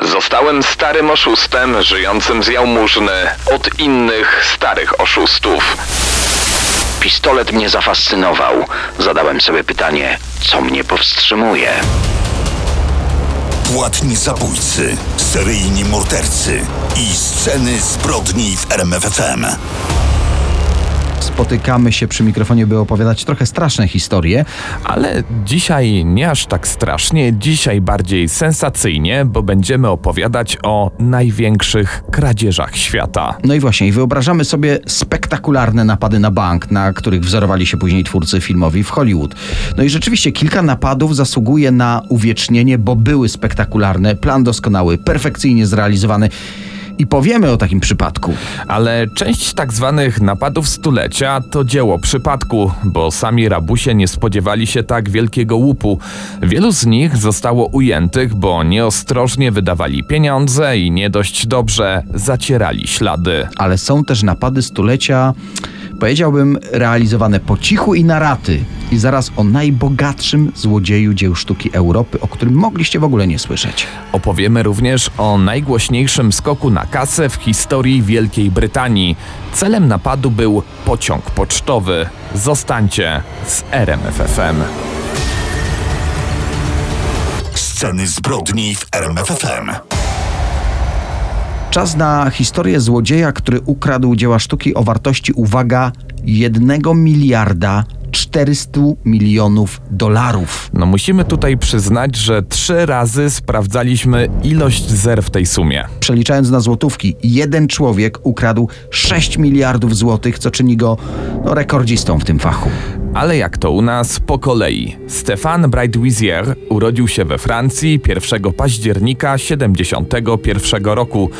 Zostałem starym oszustem, żyjącym z jałmużny od innych starych oszustów. Pistolet mnie zafascynował. Zadałem sobie pytanie, co mnie powstrzymuje? Płatni zabójcy, seryjni mordercy i sceny zbrodni w RMFFM. Spotykamy się przy mikrofonie, by opowiadać trochę straszne historie. Ale dzisiaj nie aż tak strasznie, dzisiaj bardziej sensacyjnie, bo będziemy opowiadać o największych kradzieżach świata. No i właśnie, wyobrażamy sobie spektakularne napady na bank, na których wzorowali się później twórcy filmowi w Hollywood. No i rzeczywiście kilka napadów zasługuje na uwiecznienie, bo były spektakularne, plan doskonały, perfekcyjnie zrealizowany. I powiemy o takim przypadku. Ale część tak zwanych napadów stulecia to dzieło przypadku, bo sami rabusie nie spodziewali się tak wielkiego łupu. Wielu z nich zostało ujętych, bo nieostrożnie wydawali pieniądze i nie dość dobrze zacierali ślady. Ale są też napady stulecia, powiedziałbym, realizowane po cichu i na raty. I zaraz o najbogatszym złodzieju dzieł sztuki Europy, o którym mogliście w ogóle nie słyszeć. Opowiemy również o najgłośniejszym skoku na kasę w historii Wielkiej Brytanii. Celem napadu był pociąg pocztowy. Zostańcie z RMFFM. Sceny zbrodni w RMFFM. Czas na historię złodzieja, który ukradł dzieła sztuki o wartości, uwaga, 1 miliarda 400 milionów dolarów. No musimy tutaj przyznać, że trzy razy sprawdzaliśmy ilość zer w tej sumie. Przeliczając na złotówki, jeden człowiek ukradł 6 miliardów złotych, co czyni go no, rekordzistą w tym fachu. Ale jak to u nas po kolei. Stefan Brightwizier urodził się we Francji 1 października 71 roku.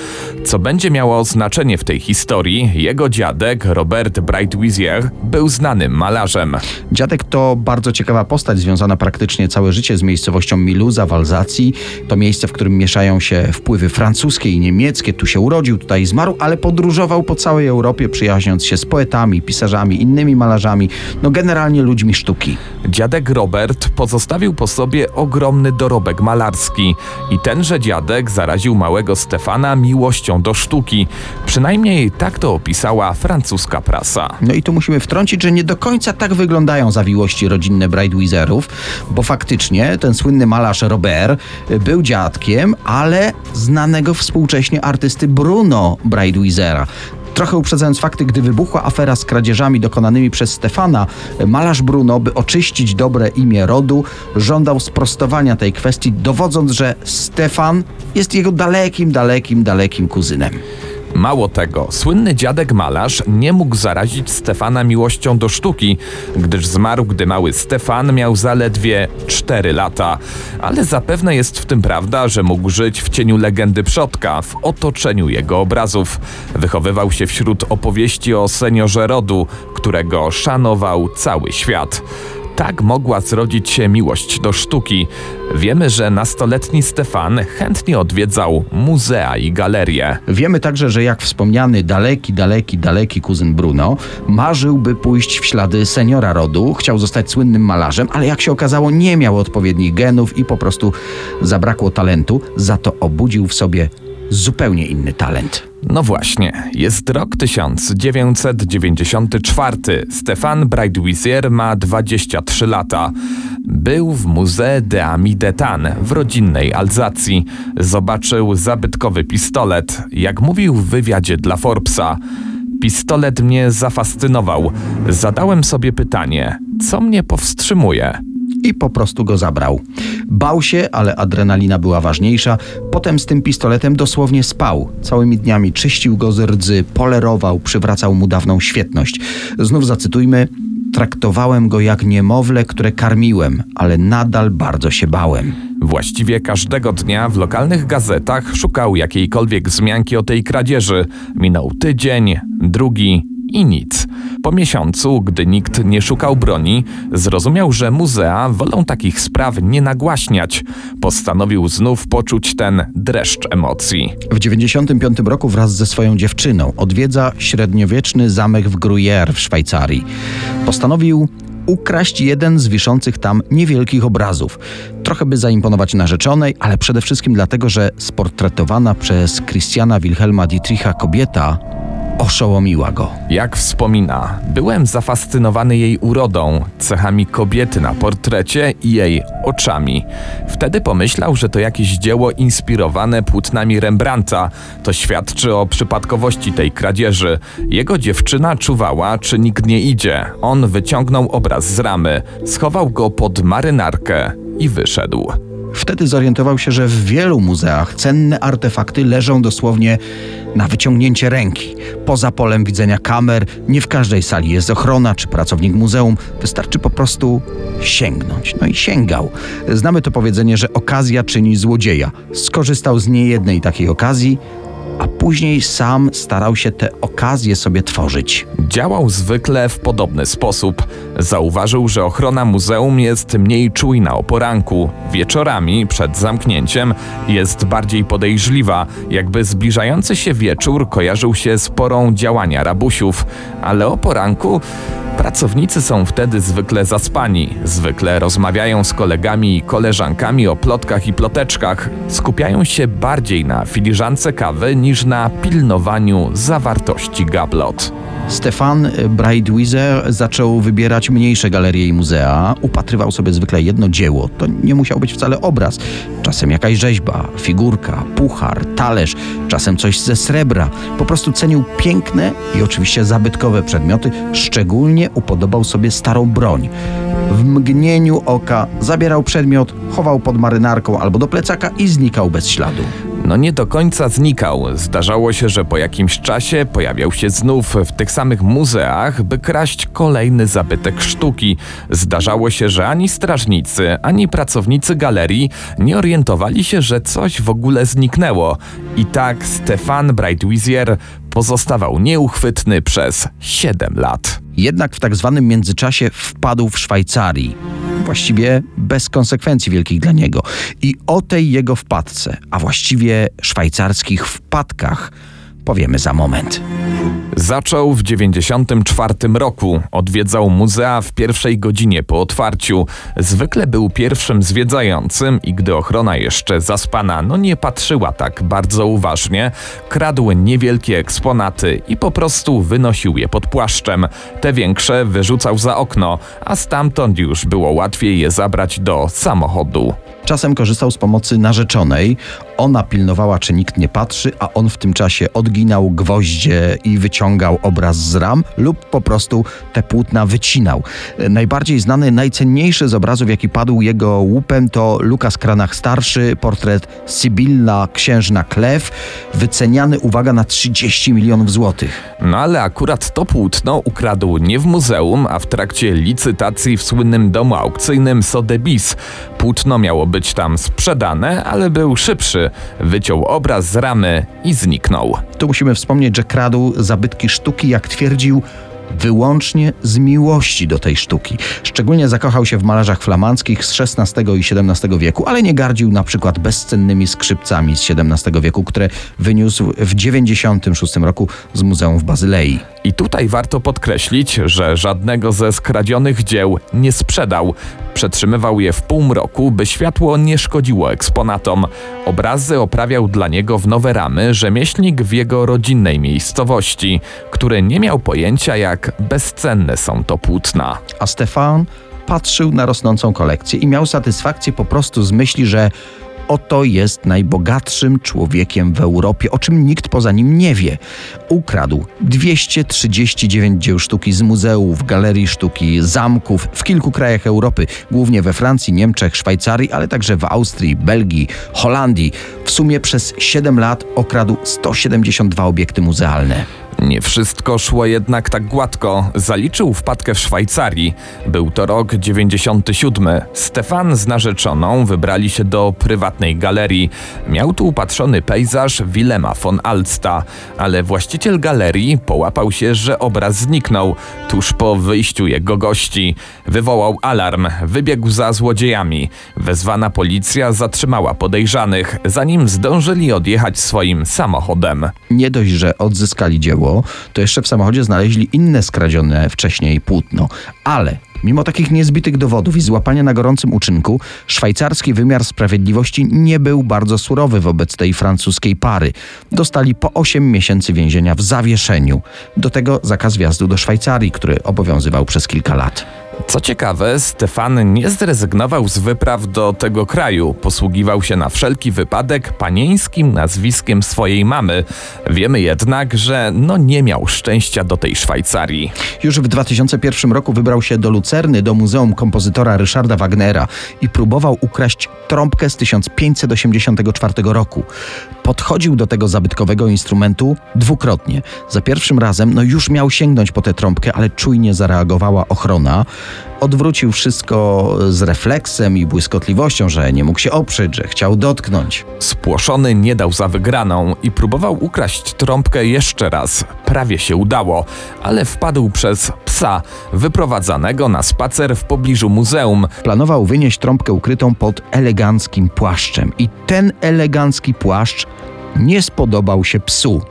Co będzie miało znaczenie w tej historii, jego dziadek Robert Brightwizier był znanym malarzem. Dziadek to bardzo ciekawa postać, związana praktycznie całe życie z miejscowością Miluza w Alzacji. To miejsce, w którym mieszają się wpływy francuskie i niemieckie. Tu się urodził, tutaj zmarł, ale podróżował po całej Europie, przyjaźniąc się z poetami, pisarzami, innymi malarzami, no generalnie ludźmi sztuki. Dziadek Robert pozostawił po sobie ogromny dorobek malarski i tenże dziadek zaraził małego Stefana miłością do sztuki. Przynajmniej tak to opisała francuska prasa. No i tu musimy wtrącić, że nie do końca tak wyglądają zawiłości rodzinne Brightwizerów, bo faktycznie ten słynny malarz Robert był dziadkiem, ale znanego współcześnie artysty Bruno Brightwizera. Trochę uprzedzając fakty, gdy wybuchła afera z kradzieżami dokonanymi przez Stefana, malarz Bruno, by oczyścić dobre imię rodu, żądał sprostowania tej kwestii, dowodząc, że Stefan jest jego dalekim, dalekim, dalekim kuzynem. Mało tego, słynny dziadek malarz nie mógł zarazić Stefana miłością do sztuki, gdyż zmarł, gdy mały Stefan miał zaledwie 4 lata. Ale zapewne jest w tym prawda, że mógł żyć w cieniu legendy przodka, w otoczeniu jego obrazów. Wychowywał się wśród opowieści o seniorze rodu, którego szanował cały świat tak mogła zrodzić się miłość do sztuki. Wiemy, że nastoletni Stefan chętnie odwiedzał muzea i galerie. Wiemy także, że jak wspomniany daleki, daleki, daleki kuzyn Bruno marzył, by pójść w ślady seniora rodu, chciał zostać słynnym malarzem, ale jak się okazało, nie miał odpowiednich genów i po prostu zabrakło talentu, za to obudził w sobie zupełnie inny talent. No właśnie, jest rok 1994. Stefan Brightwizier ma 23 lata. Był w Musée de Ami d'Etan w rodzinnej Alzacji. Zobaczył zabytkowy pistolet, jak mówił w wywiadzie dla Forbesa. Pistolet mnie zafascynował. Zadałem sobie pytanie, co mnie powstrzymuje? I po prostu go zabrał. Bał się, ale adrenalina była ważniejsza. Potem z tym pistoletem dosłownie spał. Całymi dniami czyścił go z rdzy, polerował, przywracał mu dawną świetność. Znów zacytujmy: Traktowałem go jak niemowlę, które karmiłem, ale nadal bardzo się bałem. Właściwie każdego dnia w lokalnych gazetach szukał jakiejkolwiek wzmianki o tej kradzieży. Minął tydzień, drugi i nic. Po miesiącu, gdy nikt nie szukał broni, zrozumiał, że muzea wolą takich spraw nie nagłaśniać. Postanowił znów poczuć ten dreszcz emocji. W 95 roku wraz ze swoją dziewczyną odwiedza średniowieczny zamek w Gruyère w Szwajcarii. Postanowił ukraść jeden z wiszących tam niewielkich obrazów. Trochę by zaimponować narzeczonej, ale przede wszystkim dlatego, że sportretowana przez Christiana Wilhelma Dietricha kobieta oszołomiła go. Jak wspomina, byłem zafascynowany jej urodą, cechami kobiety na portrecie i jej oczami. Wtedy pomyślał, że to jakieś dzieło inspirowane płótnami Rembrandta. To świadczy o przypadkowości tej kradzieży. Jego dziewczyna czuwała, czy nikt nie idzie. On wyciągnął obraz z ramy, schował go pod marynarkę i wyszedł. Wtedy zorientował się, że w wielu muzeach cenne artefakty leżą dosłownie na wyciągnięcie ręki. Poza polem widzenia kamer, nie w każdej sali jest ochrona czy pracownik muzeum, wystarczy po prostu sięgnąć. No i sięgał. Znamy to powiedzenie, że okazja czyni złodzieja. Skorzystał z niejednej takiej okazji, a później sam starał się te okazje sobie tworzyć. Działał zwykle w podobny sposób. Zauważył, że ochrona muzeum jest mniej czujna o poranku. Wieczorami, przed zamknięciem, jest bardziej podejrzliwa, jakby zbliżający się wieczór kojarzył się z porą działania rabusiów, ale o poranku Pracownicy są wtedy zwykle zaspani, zwykle rozmawiają z kolegami i koleżankami o plotkach i ploteczkach, skupiają się bardziej na filiżance kawy niż na pilnowaniu zawartości gablot. Stefan Breitwieser zaczął wybierać mniejsze galerie i muzea. Upatrywał sobie zwykle jedno dzieło. To nie musiał być wcale obraz. Czasem jakaś rzeźba, figurka, puchar, talerz, czasem coś ze srebra. Po prostu cenił piękne i oczywiście zabytkowe przedmioty. Szczególnie upodobał sobie starą broń. W mgnieniu oka zabierał przedmiot, chował pod marynarką albo do plecaka i znikał bez śladu. No nie do końca znikał. Zdarzało się, że po jakimś czasie pojawiał się znów w tych samych muzeach, by kraść kolejny zabytek sztuki. Zdarzało się, że ani strażnicy, ani pracownicy galerii nie orientowali się, że coś w ogóle zniknęło. I tak Stefan Breitwieser pozostawał nieuchwytny przez 7 lat. Jednak w tak zwanym międzyczasie wpadł w Szwajcarii. Właściwie bez konsekwencji wielkich dla niego. I o tej jego wpadce, a właściwie szwajcarskich wpadkach, powiemy za moment. Zaczął w 94 roku. Odwiedzał muzea w pierwszej godzinie po otwarciu. Zwykle był pierwszym zwiedzającym i gdy ochrona jeszcze zaspana, no nie patrzyła tak bardzo uważnie, kradł niewielkie eksponaty i po prostu wynosił je pod płaszczem. Te większe wyrzucał za okno, a stamtąd już było łatwiej je zabrać do samochodu. Czasem korzystał z pomocy narzeczonej. Ona pilnowała, czy nikt nie patrzy, a on w tym czasie odginał gwoździe i wyciągał obraz z ram lub po prostu te płótna wycinał. Najbardziej znany, najcenniejszy z obrazów, jaki padł jego łupem, to Lukas Kranach starszy, portret Sybilla, księżna Klew, wyceniany, uwaga, na 30 milionów złotych. No ale akurat to płótno ukradł nie w muzeum, a w trakcie licytacji w słynnym domu aukcyjnym Sotheby's. Płótno miało być tam sprzedane, ale był szybszy. Wyciął obraz z ramy i zniknął. Tu musimy wspomnieć, że kradł zabytki sztuki, jak twierdził, wyłącznie z miłości do tej sztuki. Szczególnie zakochał się w malarzach flamandzkich z XVI i XVII wieku, ale nie gardził na przykład bezcennymi skrzypcami z XVII wieku, które wyniósł w 96 roku z muzeum w Bazylei. I tutaj warto podkreślić, że żadnego ze skradzionych dzieł nie sprzedał. Przetrzymywał je w półmroku, by światło nie szkodziło eksponatom. Obrazy oprawiał dla niego w nowe ramy rzemieślnik w jego rodzinnej miejscowości, który nie miał pojęcia, jak bezcenne są to płótna. A Stefan patrzył na rosnącą kolekcję i miał satysfakcję po prostu z myśli, że oto jest najbogatszym człowiekiem w Europie, o czym nikt poza nim nie wie. Ukradł 239 dzieł sztuki z muzeów, galerii sztuki, zamków w kilku krajach Europy, głównie we Francji, Niemczech, Szwajcarii, ale także w Austrii, Belgii, Holandii. W sumie przez 7 lat okradł 172 obiekty muzealne. Nie wszystko szło jednak tak gładko. Zaliczył wpadkę w Szwajcarii. Był to rok 97. Stefan z narzeczoną wybrali się do prywatnej galerii. Miał tu upatrzony pejzaż Wilema von Alsta, ale właściciel galerii połapał się, że obraz zniknął tuż po wyjściu jego gości. Wywołał alarm, wybiegł za złodziejami. Wezwana policja zatrzymała podejrzanych, zanim zdążyli odjechać swoim samochodem. Nie dość, że odzyskali dzieło, to jeszcze w samochodzie znaleźli inne skradzione wcześniej płótno. Ale Mimo takich niezbitych dowodów i złapania na gorącym uczynku, szwajcarski wymiar sprawiedliwości nie był bardzo surowy wobec tej francuskiej pary. Dostali po 8 miesięcy więzienia w zawieszeniu. Do tego zakaz wjazdu do Szwajcarii, który obowiązywał przez kilka lat. Co ciekawe, Stefan nie zrezygnował z wypraw do tego kraju. Posługiwał się na wszelki wypadek panieńskim nazwiskiem swojej mamy. Wiemy jednak, że no nie miał szczęścia do tej Szwajcarii. Już w 2001 roku wybrał się do Lucerny, do Muzeum Kompozytora Ryszarda Wagnera i próbował ukraść trąbkę z 1584 roku. Podchodził do tego zabytkowego instrumentu dwukrotnie. Za pierwszym razem no już miał sięgnąć po tę trąbkę, ale czujnie zareagowała ochrona. Odwrócił wszystko z refleksem i błyskotliwością, że nie mógł się oprzeć, że chciał dotknąć. Spłoszony nie dał za wygraną i próbował ukraść trąbkę jeszcze raz. Prawie się udało, ale wpadł przez psa wyprowadzanego na spacer w pobliżu muzeum. Planował wynieść trąbkę ukrytą pod eleganckim płaszczem i ten elegancki płaszcz nie spodobał się psu.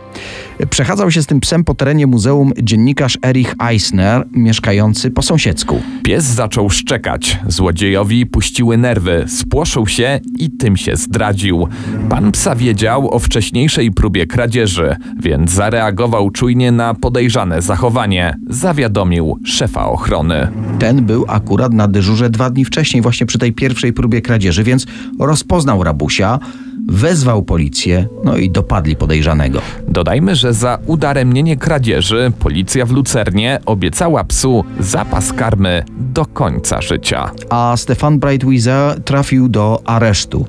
Przechadzał się z tym psem po terenie muzeum dziennikarz Erich Eisner, mieszkający po sąsiedzku. Pies zaczął szczekać. Złodziejowi puściły nerwy, spłoszył się i tym się zdradził. Pan psa wiedział o wcześniejszej próbie kradzieży, więc zareagował czujnie na podejrzane zachowanie. Zawiadomił szefa ochrony. Ten był akurat na dyżurze dwa dni wcześniej, właśnie przy tej pierwszej próbie kradzieży, więc rozpoznał rabusia wezwał policję, no i dopadli podejrzanego. Dodajmy, że za udaremnienie kradzieży policja w Lucernie obiecała psu zapas karmy do końca życia. A Stefan Breitwieser trafił do aresztu.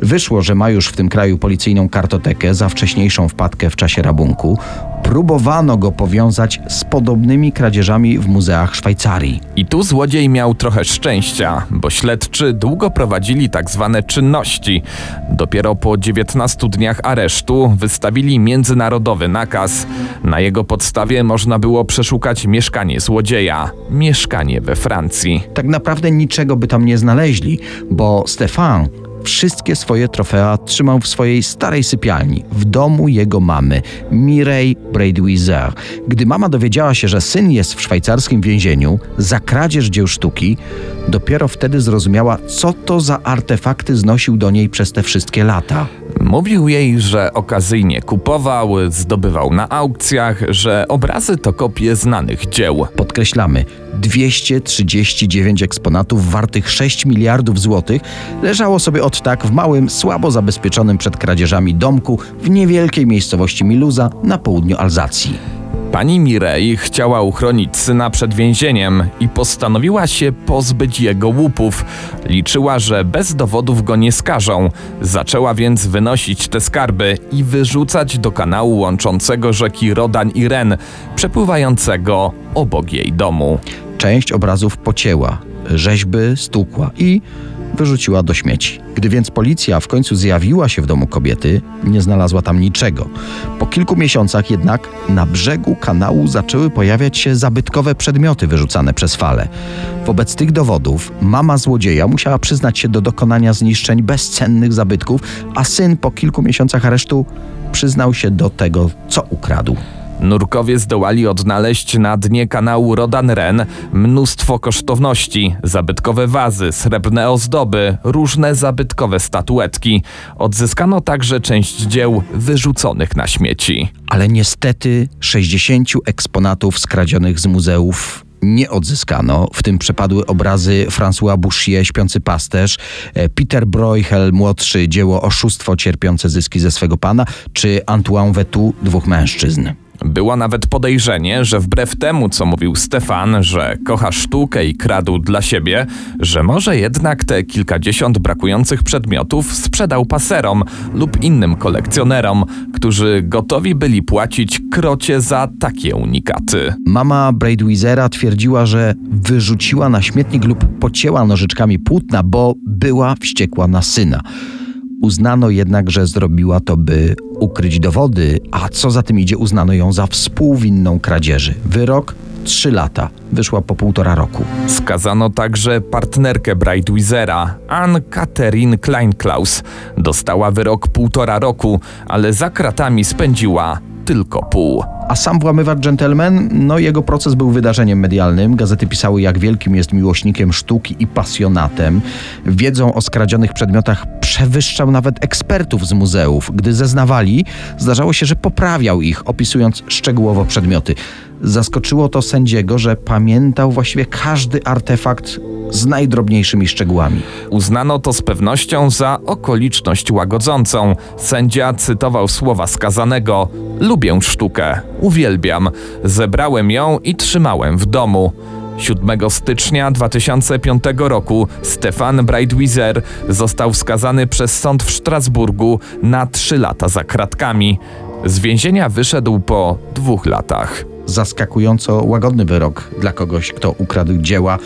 Wyszło, że ma już w tym kraju policyjną kartotekę za wcześniejszą wpadkę w czasie rabunku próbowano go powiązać z podobnymi kradzieżami w muzeach Szwajcarii. I tu złodziej miał trochę szczęścia, bo śledczy długo prowadzili tak zwane czynności. Dopiero po 19 dniach aresztu wystawili międzynarodowy nakaz. Na jego podstawie można było przeszukać mieszkanie złodzieja, mieszkanie we Francji. Tak naprawdę niczego by tam nie znaleźli, bo Stefan Wszystkie swoje trofea trzymał w swojej starej sypialni, w domu jego mamy, Mireille Braidwizer. Gdy mama dowiedziała się, że syn jest w szwajcarskim więzieniu za kradzież dzieł sztuki, dopiero wtedy zrozumiała, co to za artefakty znosił do niej przez te wszystkie lata. Mówił jej, że okazyjnie kupował, zdobywał na aukcjach, że obrazy to kopie znanych dzieł. Podkreślamy, 239 eksponatów wartych 6 miliardów złotych leżało sobie od tak w małym, słabo zabezpieczonym przed kradzieżami domku w niewielkiej miejscowości Miluza na południu Alzacji. Pani Mirei chciała uchronić syna przed więzieniem i postanowiła się pozbyć jego łupów. Liczyła, że bez dowodów go nie skażą. Zaczęła więc wynosić te skarby i wyrzucać do kanału łączącego rzeki Rodan i Ren, przepływającego obok jej domu. Część obrazów pocięła, rzeźby stukła i wyrzuciła do śmieci. Gdy więc policja w końcu zjawiła się w domu kobiety, nie znalazła tam niczego. Po kilku miesiącach jednak na brzegu kanału zaczęły pojawiać się zabytkowe przedmioty wyrzucane przez fale. Wobec tych dowodów mama złodzieja musiała przyznać się do dokonania zniszczeń bezcennych zabytków, a syn po kilku miesiącach aresztu przyznał się do tego, co ukradł. Nurkowie zdołali odnaleźć na dnie kanału Rodan-Ren mnóstwo kosztowności, zabytkowe wazy, srebrne ozdoby, różne zabytkowe statuetki. Odzyskano także część dzieł wyrzuconych na śmieci. Ale niestety 60 eksponatów skradzionych z muzeów nie odzyskano. W tym przepadły obrazy François Bouchier, Śpiący pasterz, e, Peter Bruegel, młodszy, dzieło Oszustwo cierpiące zyski ze swego pana, czy Antoine Vetou, dwóch mężczyzn. Było nawet podejrzenie, że wbrew temu, co mówił Stefan, że kocha sztukę i kradł dla siebie, że może jednak te kilkadziesiąt brakujących przedmiotów sprzedał paserom lub innym kolekcjonerom, którzy gotowi byli płacić krocie za takie unikaty. Mama Braidweezera twierdziła, że wyrzuciła na śmietnik lub pocięła nożyczkami płótna, bo była wściekła na syna. Uznano jednak, że zrobiła to, by ukryć dowody, a co za tym idzie, uznano ją za współwinną kradzieży. Wyrok 3 lata. Wyszła po półtora roku. Skazano także partnerkę Braidweezera, Ann Catherine Kleinklaus. Dostała wyrok półtora roku, ale za kratami spędziła tylko pół. A sam włamywacz gentleman, no jego proces był wydarzeniem medialnym. Gazety pisały, jak wielkim jest miłośnikiem sztuki i pasjonatem. Wiedzą o skradzionych przedmiotach przewyższał nawet ekspertów z muzeów. Gdy zeznawali, zdarzało się, że poprawiał ich, opisując szczegółowo przedmioty. Zaskoczyło to sędziego, że pamiętał właściwie każdy artefakt z najdrobniejszymi szczegółami. Uznano to z pewnością za okoliczność łagodzącą. Sędzia cytował słowa skazanego: Lubię sztukę, uwielbiam, zebrałem ją i trzymałem w domu. 7 stycznia 2005 roku Stefan Breitwieser został skazany przez sąd w Strasburgu na 3 lata za kratkami. Z więzienia wyszedł po dwóch latach. Zaskakująco łagodny wyrok dla kogoś, kto ukradł dzieła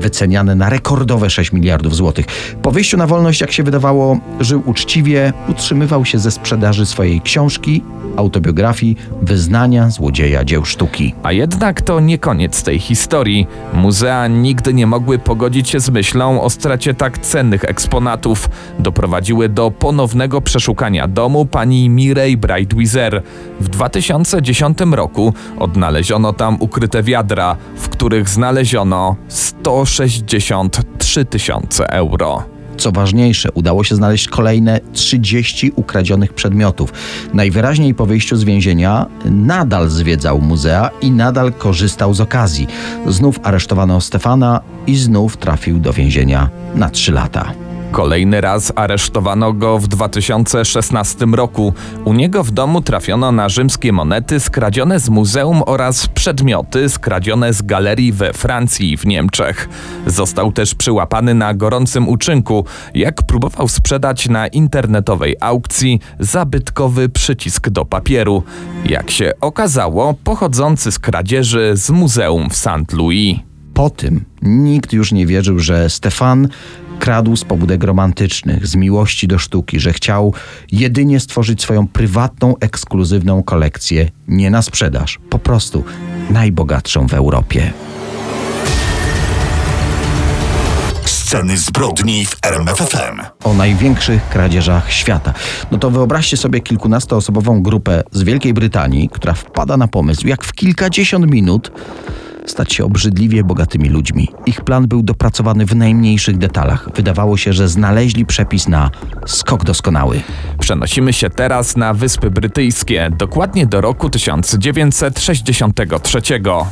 wyceniane na rekordowe 6 miliardów złotych. Po wyjściu na wolność, jak się wydawało, żył uczciwie, utrzymywał się ze sprzedaży swojej książki, autobiografii, wyznania złodzieja dzieł sztuki. A jednak to nie koniec tej historii. Muzea nigdy nie mogły pogodzić się z myślą o stracie tak cennych eksponatów. Doprowadziły do ponownego przeszukania domu pani Mirej Breitwieser. W 2010 roku odnaleziono tam ukryte wiadra, w których znaleziono 163 tysiące euro. Co ważniejsze, udało się znaleźć kolejne 30 ukradzionych przedmiotów. Najwyraźniej po wyjściu z więzienia nadal zwiedzał muzea i nadal korzystał z okazji. Znów aresztowano Stefana i znów trafił do więzienia na 3 lata. Kolejny raz aresztowano go w 2016 roku. U niego w domu trafiono na rzymskie monety skradzione z muzeum oraz przedmioty skradzione z galerii we Francji i w Niemczech. Został też przyłapany na gorącym uczynku, jak próbował sprzedać na internetowej aukcji zabytkowy przycisk do papieru. Jak się okazało, pochodzący z kradzieży z muzeum w St. Louis. Po tym nikt już nie wierzył, że Stefan kradł z pobudek romantycznych, z miłości do sztuki, że chciał jedynie stworzyć swoją prywatną, ekskluzywną kolekcję, nie na sprzedaż, po prostu najbogatszą w Europie. Sceny zbrodni w RMFFM. o największych kradzieżach świata. No to wyobraźcie sobie kilkunastoosobową grupę z Wielkiej Brytanii, która wpada na pomysł, jak w kilkadziesiąt minut stać się obrzydliwie bogatymi ludźmi. Ich plan był dopracowany w najmniejszych detalach. Wydawało się, że znaleźli przepis na skok doskonały. Przenosimy się teraz na Wyspy Brytyjskie, dokładnie do roku 1963.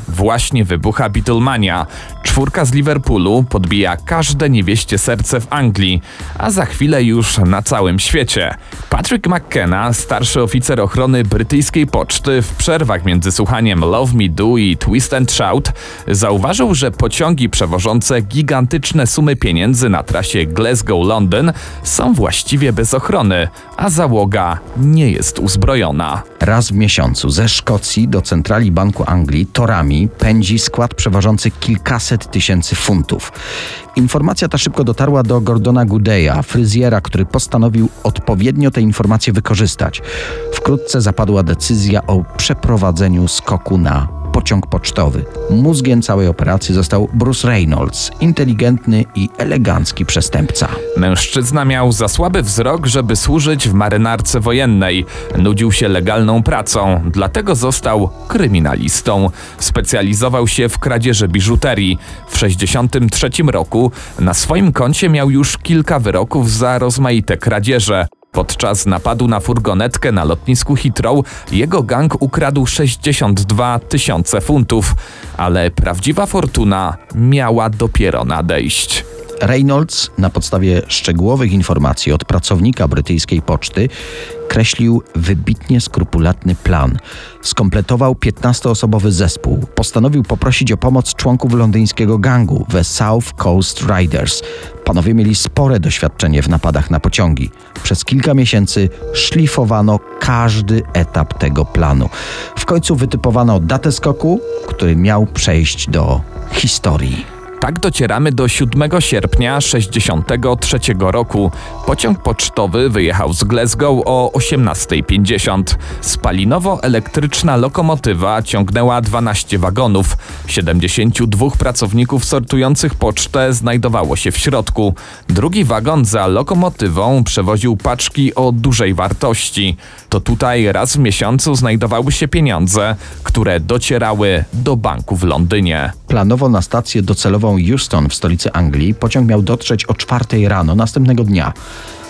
Właśnie wybucha Beatlemania. Czwórka z Liverpoolu podbija każde niewieście serce w Anglii, a za chwilę już na całym świecie. Patrick McKenna, starszy oficer ochrony brytyjskiej poczty, w przerwach między słuchaniem Love Me Do i Twist and Shout, zauważył, że pociągi przewożące gigantyczne sumy pieniędzy na trasie Glasgow-Londyn są właściwie bez ochrony, a załoga nie jest uzbrojona. Raz w miesiącu ze Szkocji do centrali Banku Anglii torami pędzi skład przewożący kilkaset tysięcy funtów. Informacja ta szybko dotarła do Gordona Goodeya, fryzjera, który postanowił odpowiednio te informacje wykorzystać. Wkrótce zapadła decyzja o przeprowadzeniu skoku na pociąg pocztowy. Mózgiem całej operacji został Bruce Reynolds, inteligentny i elegancki przestępca. Mężczyzna miał za słaby wzrok, żeby służyć w marynarce wojennej. Nudził się legalną pracą, dlatego został kryminalistą. Specjalizował się w kradzieży biżuterii. W 1963 roku na swoim koncie miał już kilka wyroków za rozmaite kradzieże. Podczas napadu na furgonetkę na lotnisku Heathrow jego gang ukradł 62 tysiące funtów, ale prawdziwa fortuna miała dopiero nadejść. Reynolds na podstawie szczegółowych informacji od pracownika brytyjskiej poczty kreślił wybitnie skrupulatny plan. Skompletował 15-osobowy zespół. Postanowił poprosić o pomoc członków londyńskiego gangu The South Coast Riders. Panowie mieli spore doświadczenie w napadach na pociągi. Przez kilka miesięcy szlifowano każdy etap tego planu. W końcu wytypowano datę skoku, który miał przejść do historii. Tak docieramy do 7 sierpnia 63 roku. Pociąg pocztowy wyjechał z Glasgow o 18.50. Spalinowo-elektryczna lokomotywa ciągnęła 12 wagonów. 72 pracowników sortujących pocztę znajdowało się w środku. Drugi wagon za lokomotywą przewoził paczki o dużej wartości. To tutaj raz w miesiącu znajdowały się pieniądze, które docierały do banku w Londynie. Planowo na stację docelową Euston w stolicy Anglii pociąg miał dotrzeć o czwartej rano następnego dnia.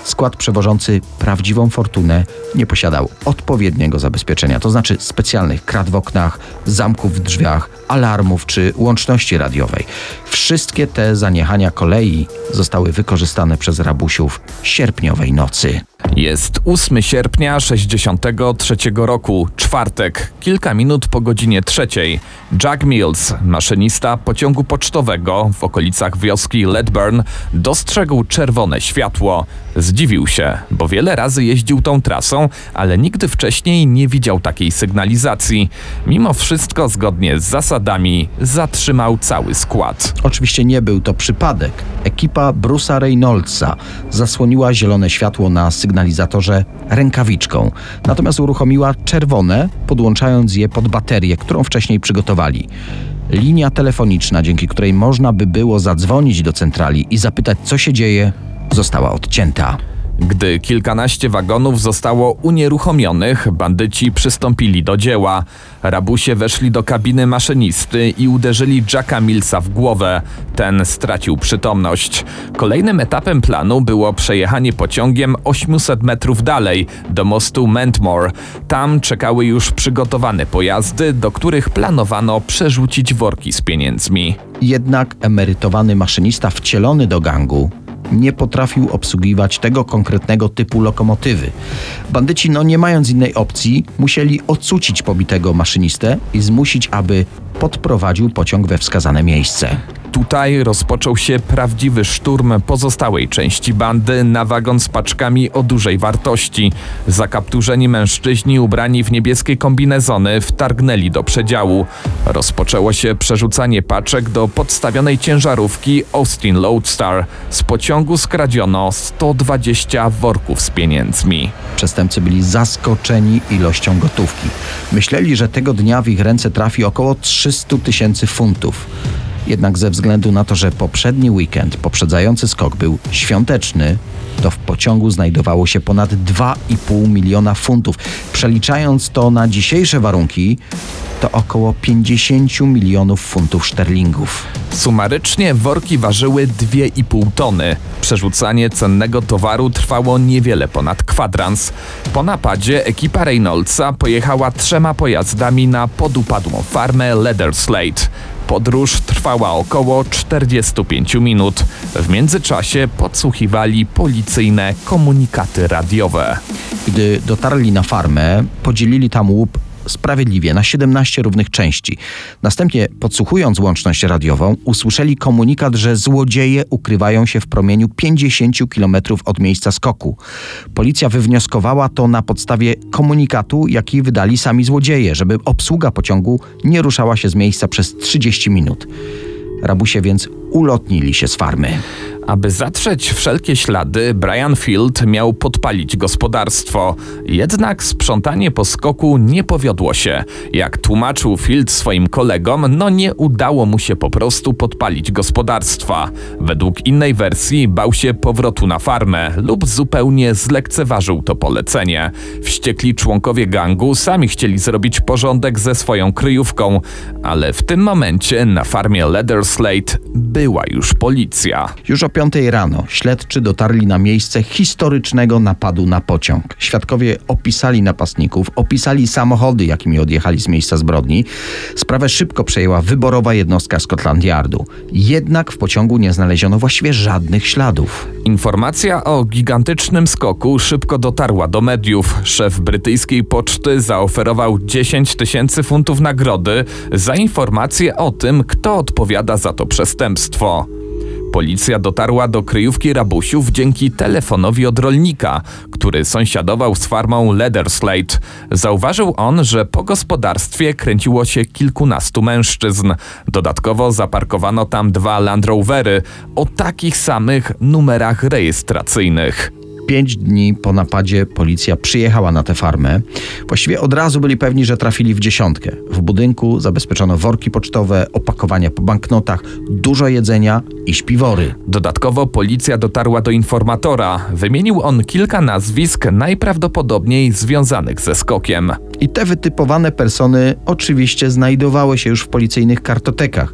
Skład przewożący prawdziwą fortunę nie posiadał odpowiedniego zabezpieczenia, to znaczy specjalnych krat w oknach, zamków w drzwiach, alarmów czy łączności radiowej. Wszystkie te zaniechania kolei zostały wykorzystane przez rabusiów sierpniowej nocy. Jest 8 sierpnia 63 roku, czwartek, kilka minut po godzinie trzeciej. Jack Mills, maszynista pociągu pocztowego w okolicach wioski Ledburn, dostrzegł czerwone światło. Zdziwił się, bo wiele razy jeździł tą trasą, ale nigdy wcześniej nie widział takiej sygnalizacji. Mimo wszystko, zgodnie z zasadami, zatrzymał cały skład. Oczywiście nie był to przypadek. Ekipa Bruce'a Reynoldsa zasłoniła zielone światło na sygnalizatorze rękawiczką, natomiast uruchomiła czerwone, podłączając je pod baterię, którą wcześniej przygotowali. Linia telefoniczna, dzięki której można by było zadzwonić do centrali i zapytać, co się dzieje, została odcięta. Gdy kilkanaście wagonów zostało unieruchomionych, bandyci przystąpili do dzieła. Rabusie weszli do kabiny maszynisty i uderzyli Jacka Millsa w głowę. Ten stracił przytomność. Kolejnym etapem planu było przejechanie pociągiem 800 metrów dalej, do mostu Mentmore. Tam czekały już przygotowane pojazdy, do których planowano przerzucić worki z pieniędzmi. Jednak emerytowany maszynista wcielony do gangu nie potrafił obsługiwać tego konkretnego typu lokomotywy. Bandyci, no nie mając innej opcji, musieli ocucić pobitego maszynistę i zmusić, aby podprowadził pociąg we wskazane miejsce. Tutaj rozpoczął się prawdziwy szturm pozostałej części bandy na wagon z paczkami o dużej wartości. Zakapturzeni mężczyźni ubrani w niebieskie kombinezony wtargnęli do przedziału. Rozpoczęło się przerzucanie paczek do podstawionej ciężarówki Austin Lodestar. Z pociągu skradziono 120 worków z pieniędzmi. Przestępcy byli zaskoczeni ilością gotówki. Myśleli, że tego dnia w ich ręce trafi około 300 tysięcy funtów. Jednak ze względu na to, że poprzedni weekend poprzedzający skok był świąteczny, to w pociągu znajdowało się ponad 2,5 miliona funtów. Przeliczając to na dzisiejsze warunki, to około 50 milionów funtów szterlingów. Sumarycznie worki ważyły 2,5 tony. Przerzucanie cennego towaru trwało niewiele ponad kwadrans. Po napadzie ekipa Reynoldsa pojechała trzema pojazdami na podupadłą farmę Leatherslade. Podróż trwała około 45 minut. W międzyczasie podsłuchiwali policyjne komunikaty radiowe. Gdy dotarli na farmę, podzielili tam łup sprawiedliwie na 17 równych części. Następnie, podsłuchując łączność radiową, usłyszeli komunikat, że złodzieje ukrywają się w promieniu 50 km od miejsca skoku. Policja wywnioskowała to na podstawie komunikatu, jaki wydali sami złodzieje, żeby obsługa pociągu nie ruszała się z miejsca przez 30 minut. Rabusie więc ulotnili się z farmy. Aby zatrzeć wszelkie ślady, Brian Field miał podpalić gospodarstwo. Jednak sprzątanie po skoku nie powiodło się. Jak tłumaczył Field swoim kolegom, no nie udało mu się po prostu podpalić gospodarstwa. Według innej wersji bał się powrotu na farmę lub zupełnie zlekceważył to polecenie. Wściekli członkowie gangu sami chcieli zrobić porządek ze swoją kryjówką, ale w tym momencie na farmie Leatherslade był była już policja. Już o 5 rano śledczy dotarli na miejsce historycznego napadu na pociąg. Świadkowie opisali napastników, opisali samochody, jakimi odjechali z miejsca zbrodni. Sprawę szybko przejęła wyborowa jednostka Scotland Yardu. Jednak w pociągu nie znaleziono właściwie żadnych śladów. Informacja o gigantycznym skoku szybko dotarła do mediów. Szef brytyjskiej poczty zaoferował 10 tysięcy funtów nagrody za informację o tym, kto odpowiada za to przestępstwo. Policja dotarła do kryjówki rabusiów dzięki telefonowi od rolnika, który sąsiadował z farmą Leatherslate. Zauważył on, że po gospodarstwie kręciło się kilkunastu mężczyzn. Dodatkowo zaparkowano tam dwa Land Rovery o takich samych numerach rejestracyjnych. Pięć dni po napadzie policja przyjechała na tę farmę. Właściwie od razu byli pewni, że trafili w dziesiątkę. W budynku zabezpieczono worki pocztowe, opakowania po banknotach, dużo jedzenia i śpiwory. Dodatkowo policja dotarła do informatora. Wymienił on kilka nazwisk najprawdopodobniej związanych ze skokiem. I te wytypowane persony oczywiście znajdowały się już w policyjnych kartotekach.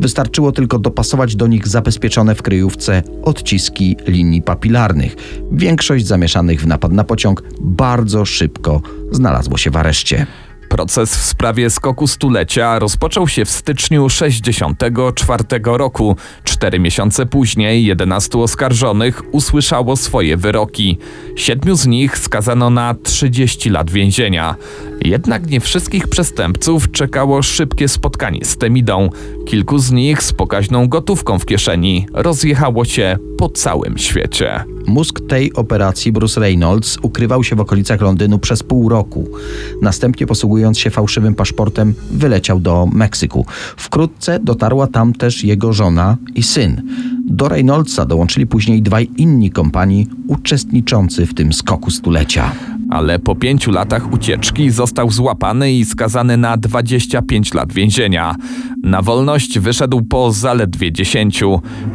Wystarczyło tylko dopasować do nich zabezpieczone w kryjówce odciski linii papilarnych. Większość zamieszanych w napad na pociąg bardzo szybko znalazło się w areszcie. Proces w sprawie skoku stulecia rozpoczął się w styczniu 64 roku. Cztery miesiące później 11 oskarżonych usłyszało swoje wyroki. Siedmiu z nich skazano na 30 lat więzienia. Jednak nie wszystkich przestępców czekało szybkie spotkanie z Temidą. Kilku z nich z pokaźną gotówką w kieszeni rozjechało się po całym świecie. Mózg tej operacji, Bruce Reynolds, ukrywał się w okolicach Londynu przez pół roku. Następnie, posługując się fałszywym paszportem, wyleciał do Meksyku. Wkrótce dotarła tam też jego żona i syn. Do Reynoldsa dołączyli później dwaj inni kompanii uczestniczący w tym skoku stulecia. Ale po pięciu latach ucieczki został złapany i skazany na 25 lat więzienia. Na wolność wyszedł po zaledwie 10.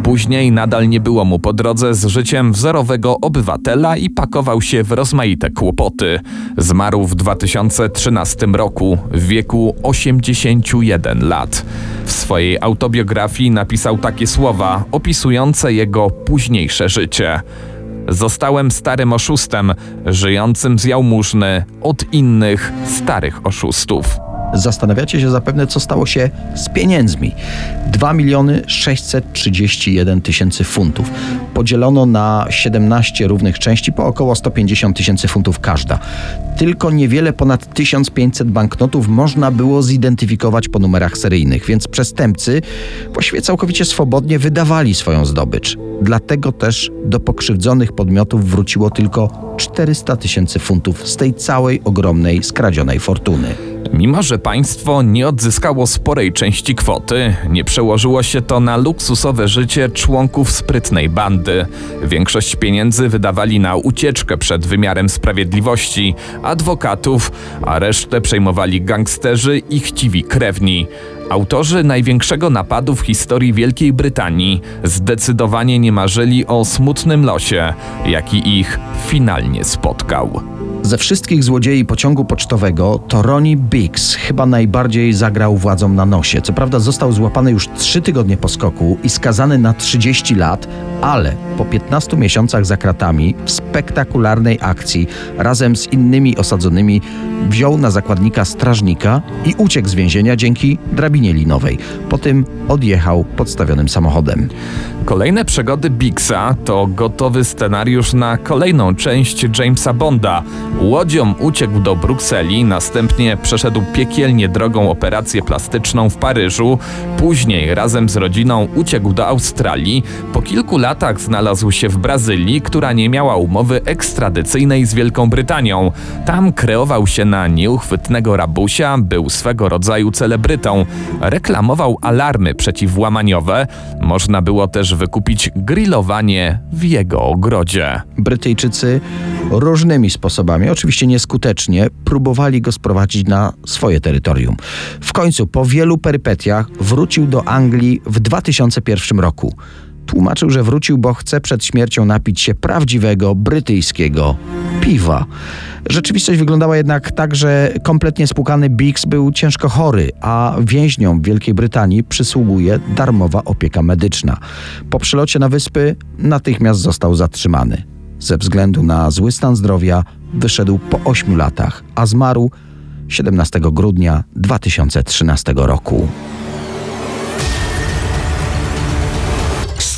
Później nadal nie było mu po drodze z życiem wzorowego obywatela i pakował się w rozmaite kłopoty. Zmarł w 2013 roku w wieku 81 lat. W swojej autobiografii napisał takie słowa opisujące jego późniejsze życie. Zostałem starym oszustem, żyjącym z jałmużny od innych starych oszustów. Zastanawiacie się zapewne, co stało się z pieniędzmi. 2 miliony 631 tysięcy funtów. Podzielono na 17 równych części po około 150 tysięcy funtów każda. Tylko niewiele ponad 1500 banknotów można było zidentyfikować po numerach seryjnych, więc przestępcy właściwie całkowicie swobodnie wydawali swoją zdobycz. Dlatego też do pokrzywdzonych podmiotów wróciło tylko 400 tysięcy funtów z tej całej ogromnej skradzionej fortuny. Mimo, że państwo nie odzyskało sporej części kwoty, nie przełożyło się to na luksusowe życie członków sprytnej bandy. Większość pieniędzy wydawali na ucieczkę przed wymiarem sprawiedliwości, adwokatów, a resztę przejmowali gangsterzy i chciwi krewni. Autorzy największego napadu w historii Wielkiej Brytanii zdecydowanie nie marzyli o smutnym losie, jaki ich finalnie spotkał. Ze wszystkich złodziei pociągu pocztowego to Ronnie Biggs chyba najbardziej zagrał władzom na nosie. Co prawda został złapany już trzy tygodnie po skoku i skazany na 30 lat, ale po 15 miesiącach za kratami w spektakularnej akcji razem z innymi osadzonymi wziął na zakładnika strażnika i uciekł z więzienia dzięki drabinie linowej. Po tym odjechał podstawionym samochodem. Kolejne przygody Biggsa to gotowy scenariusz na kolejną część Jamesa Bonda. Łodzią uciekł do Brukseli, następnie przeszedł piekielnie drogą operację plastyczną w Paryżu, później razem z rodziną uciekł do Australii, po kilku latach znalazł się w Brazylii, która nie miała umowy ekstradycyjnej z Wielką Brytanią. Tam kreował się na nieuchwytnego rabusia, był swego rodzaju celebrytą. Reklamował alarmy przeciwłamaniowe, można było wykupić grillowanie w jego ogrodzie. Brytyjczycy różnymi sposobami, oczywiście nieskutecznie, próbowali go sprowadzić na swoje terytorium. W końcu, po wielu perypetiach, wrócił do Anglii w 2001 roku. Tłumaczył, że wrócił, bo chce przed śmiercią napić się prawdziwego brytyjskiego piwa. Rzeczywistość wyglądała jednak tak, że kompletnie spłukany Biggs był ciężko chory, a więźniom w Wielkiej Brytanii przysługuje darmowa opieka medyczna. Po przylocie na wyspy natychmiast został zatrzymany. Ze względu na zły stan zdrowia wyszedł po 8 latach, a zmarł 17 grudnia 2013 roku.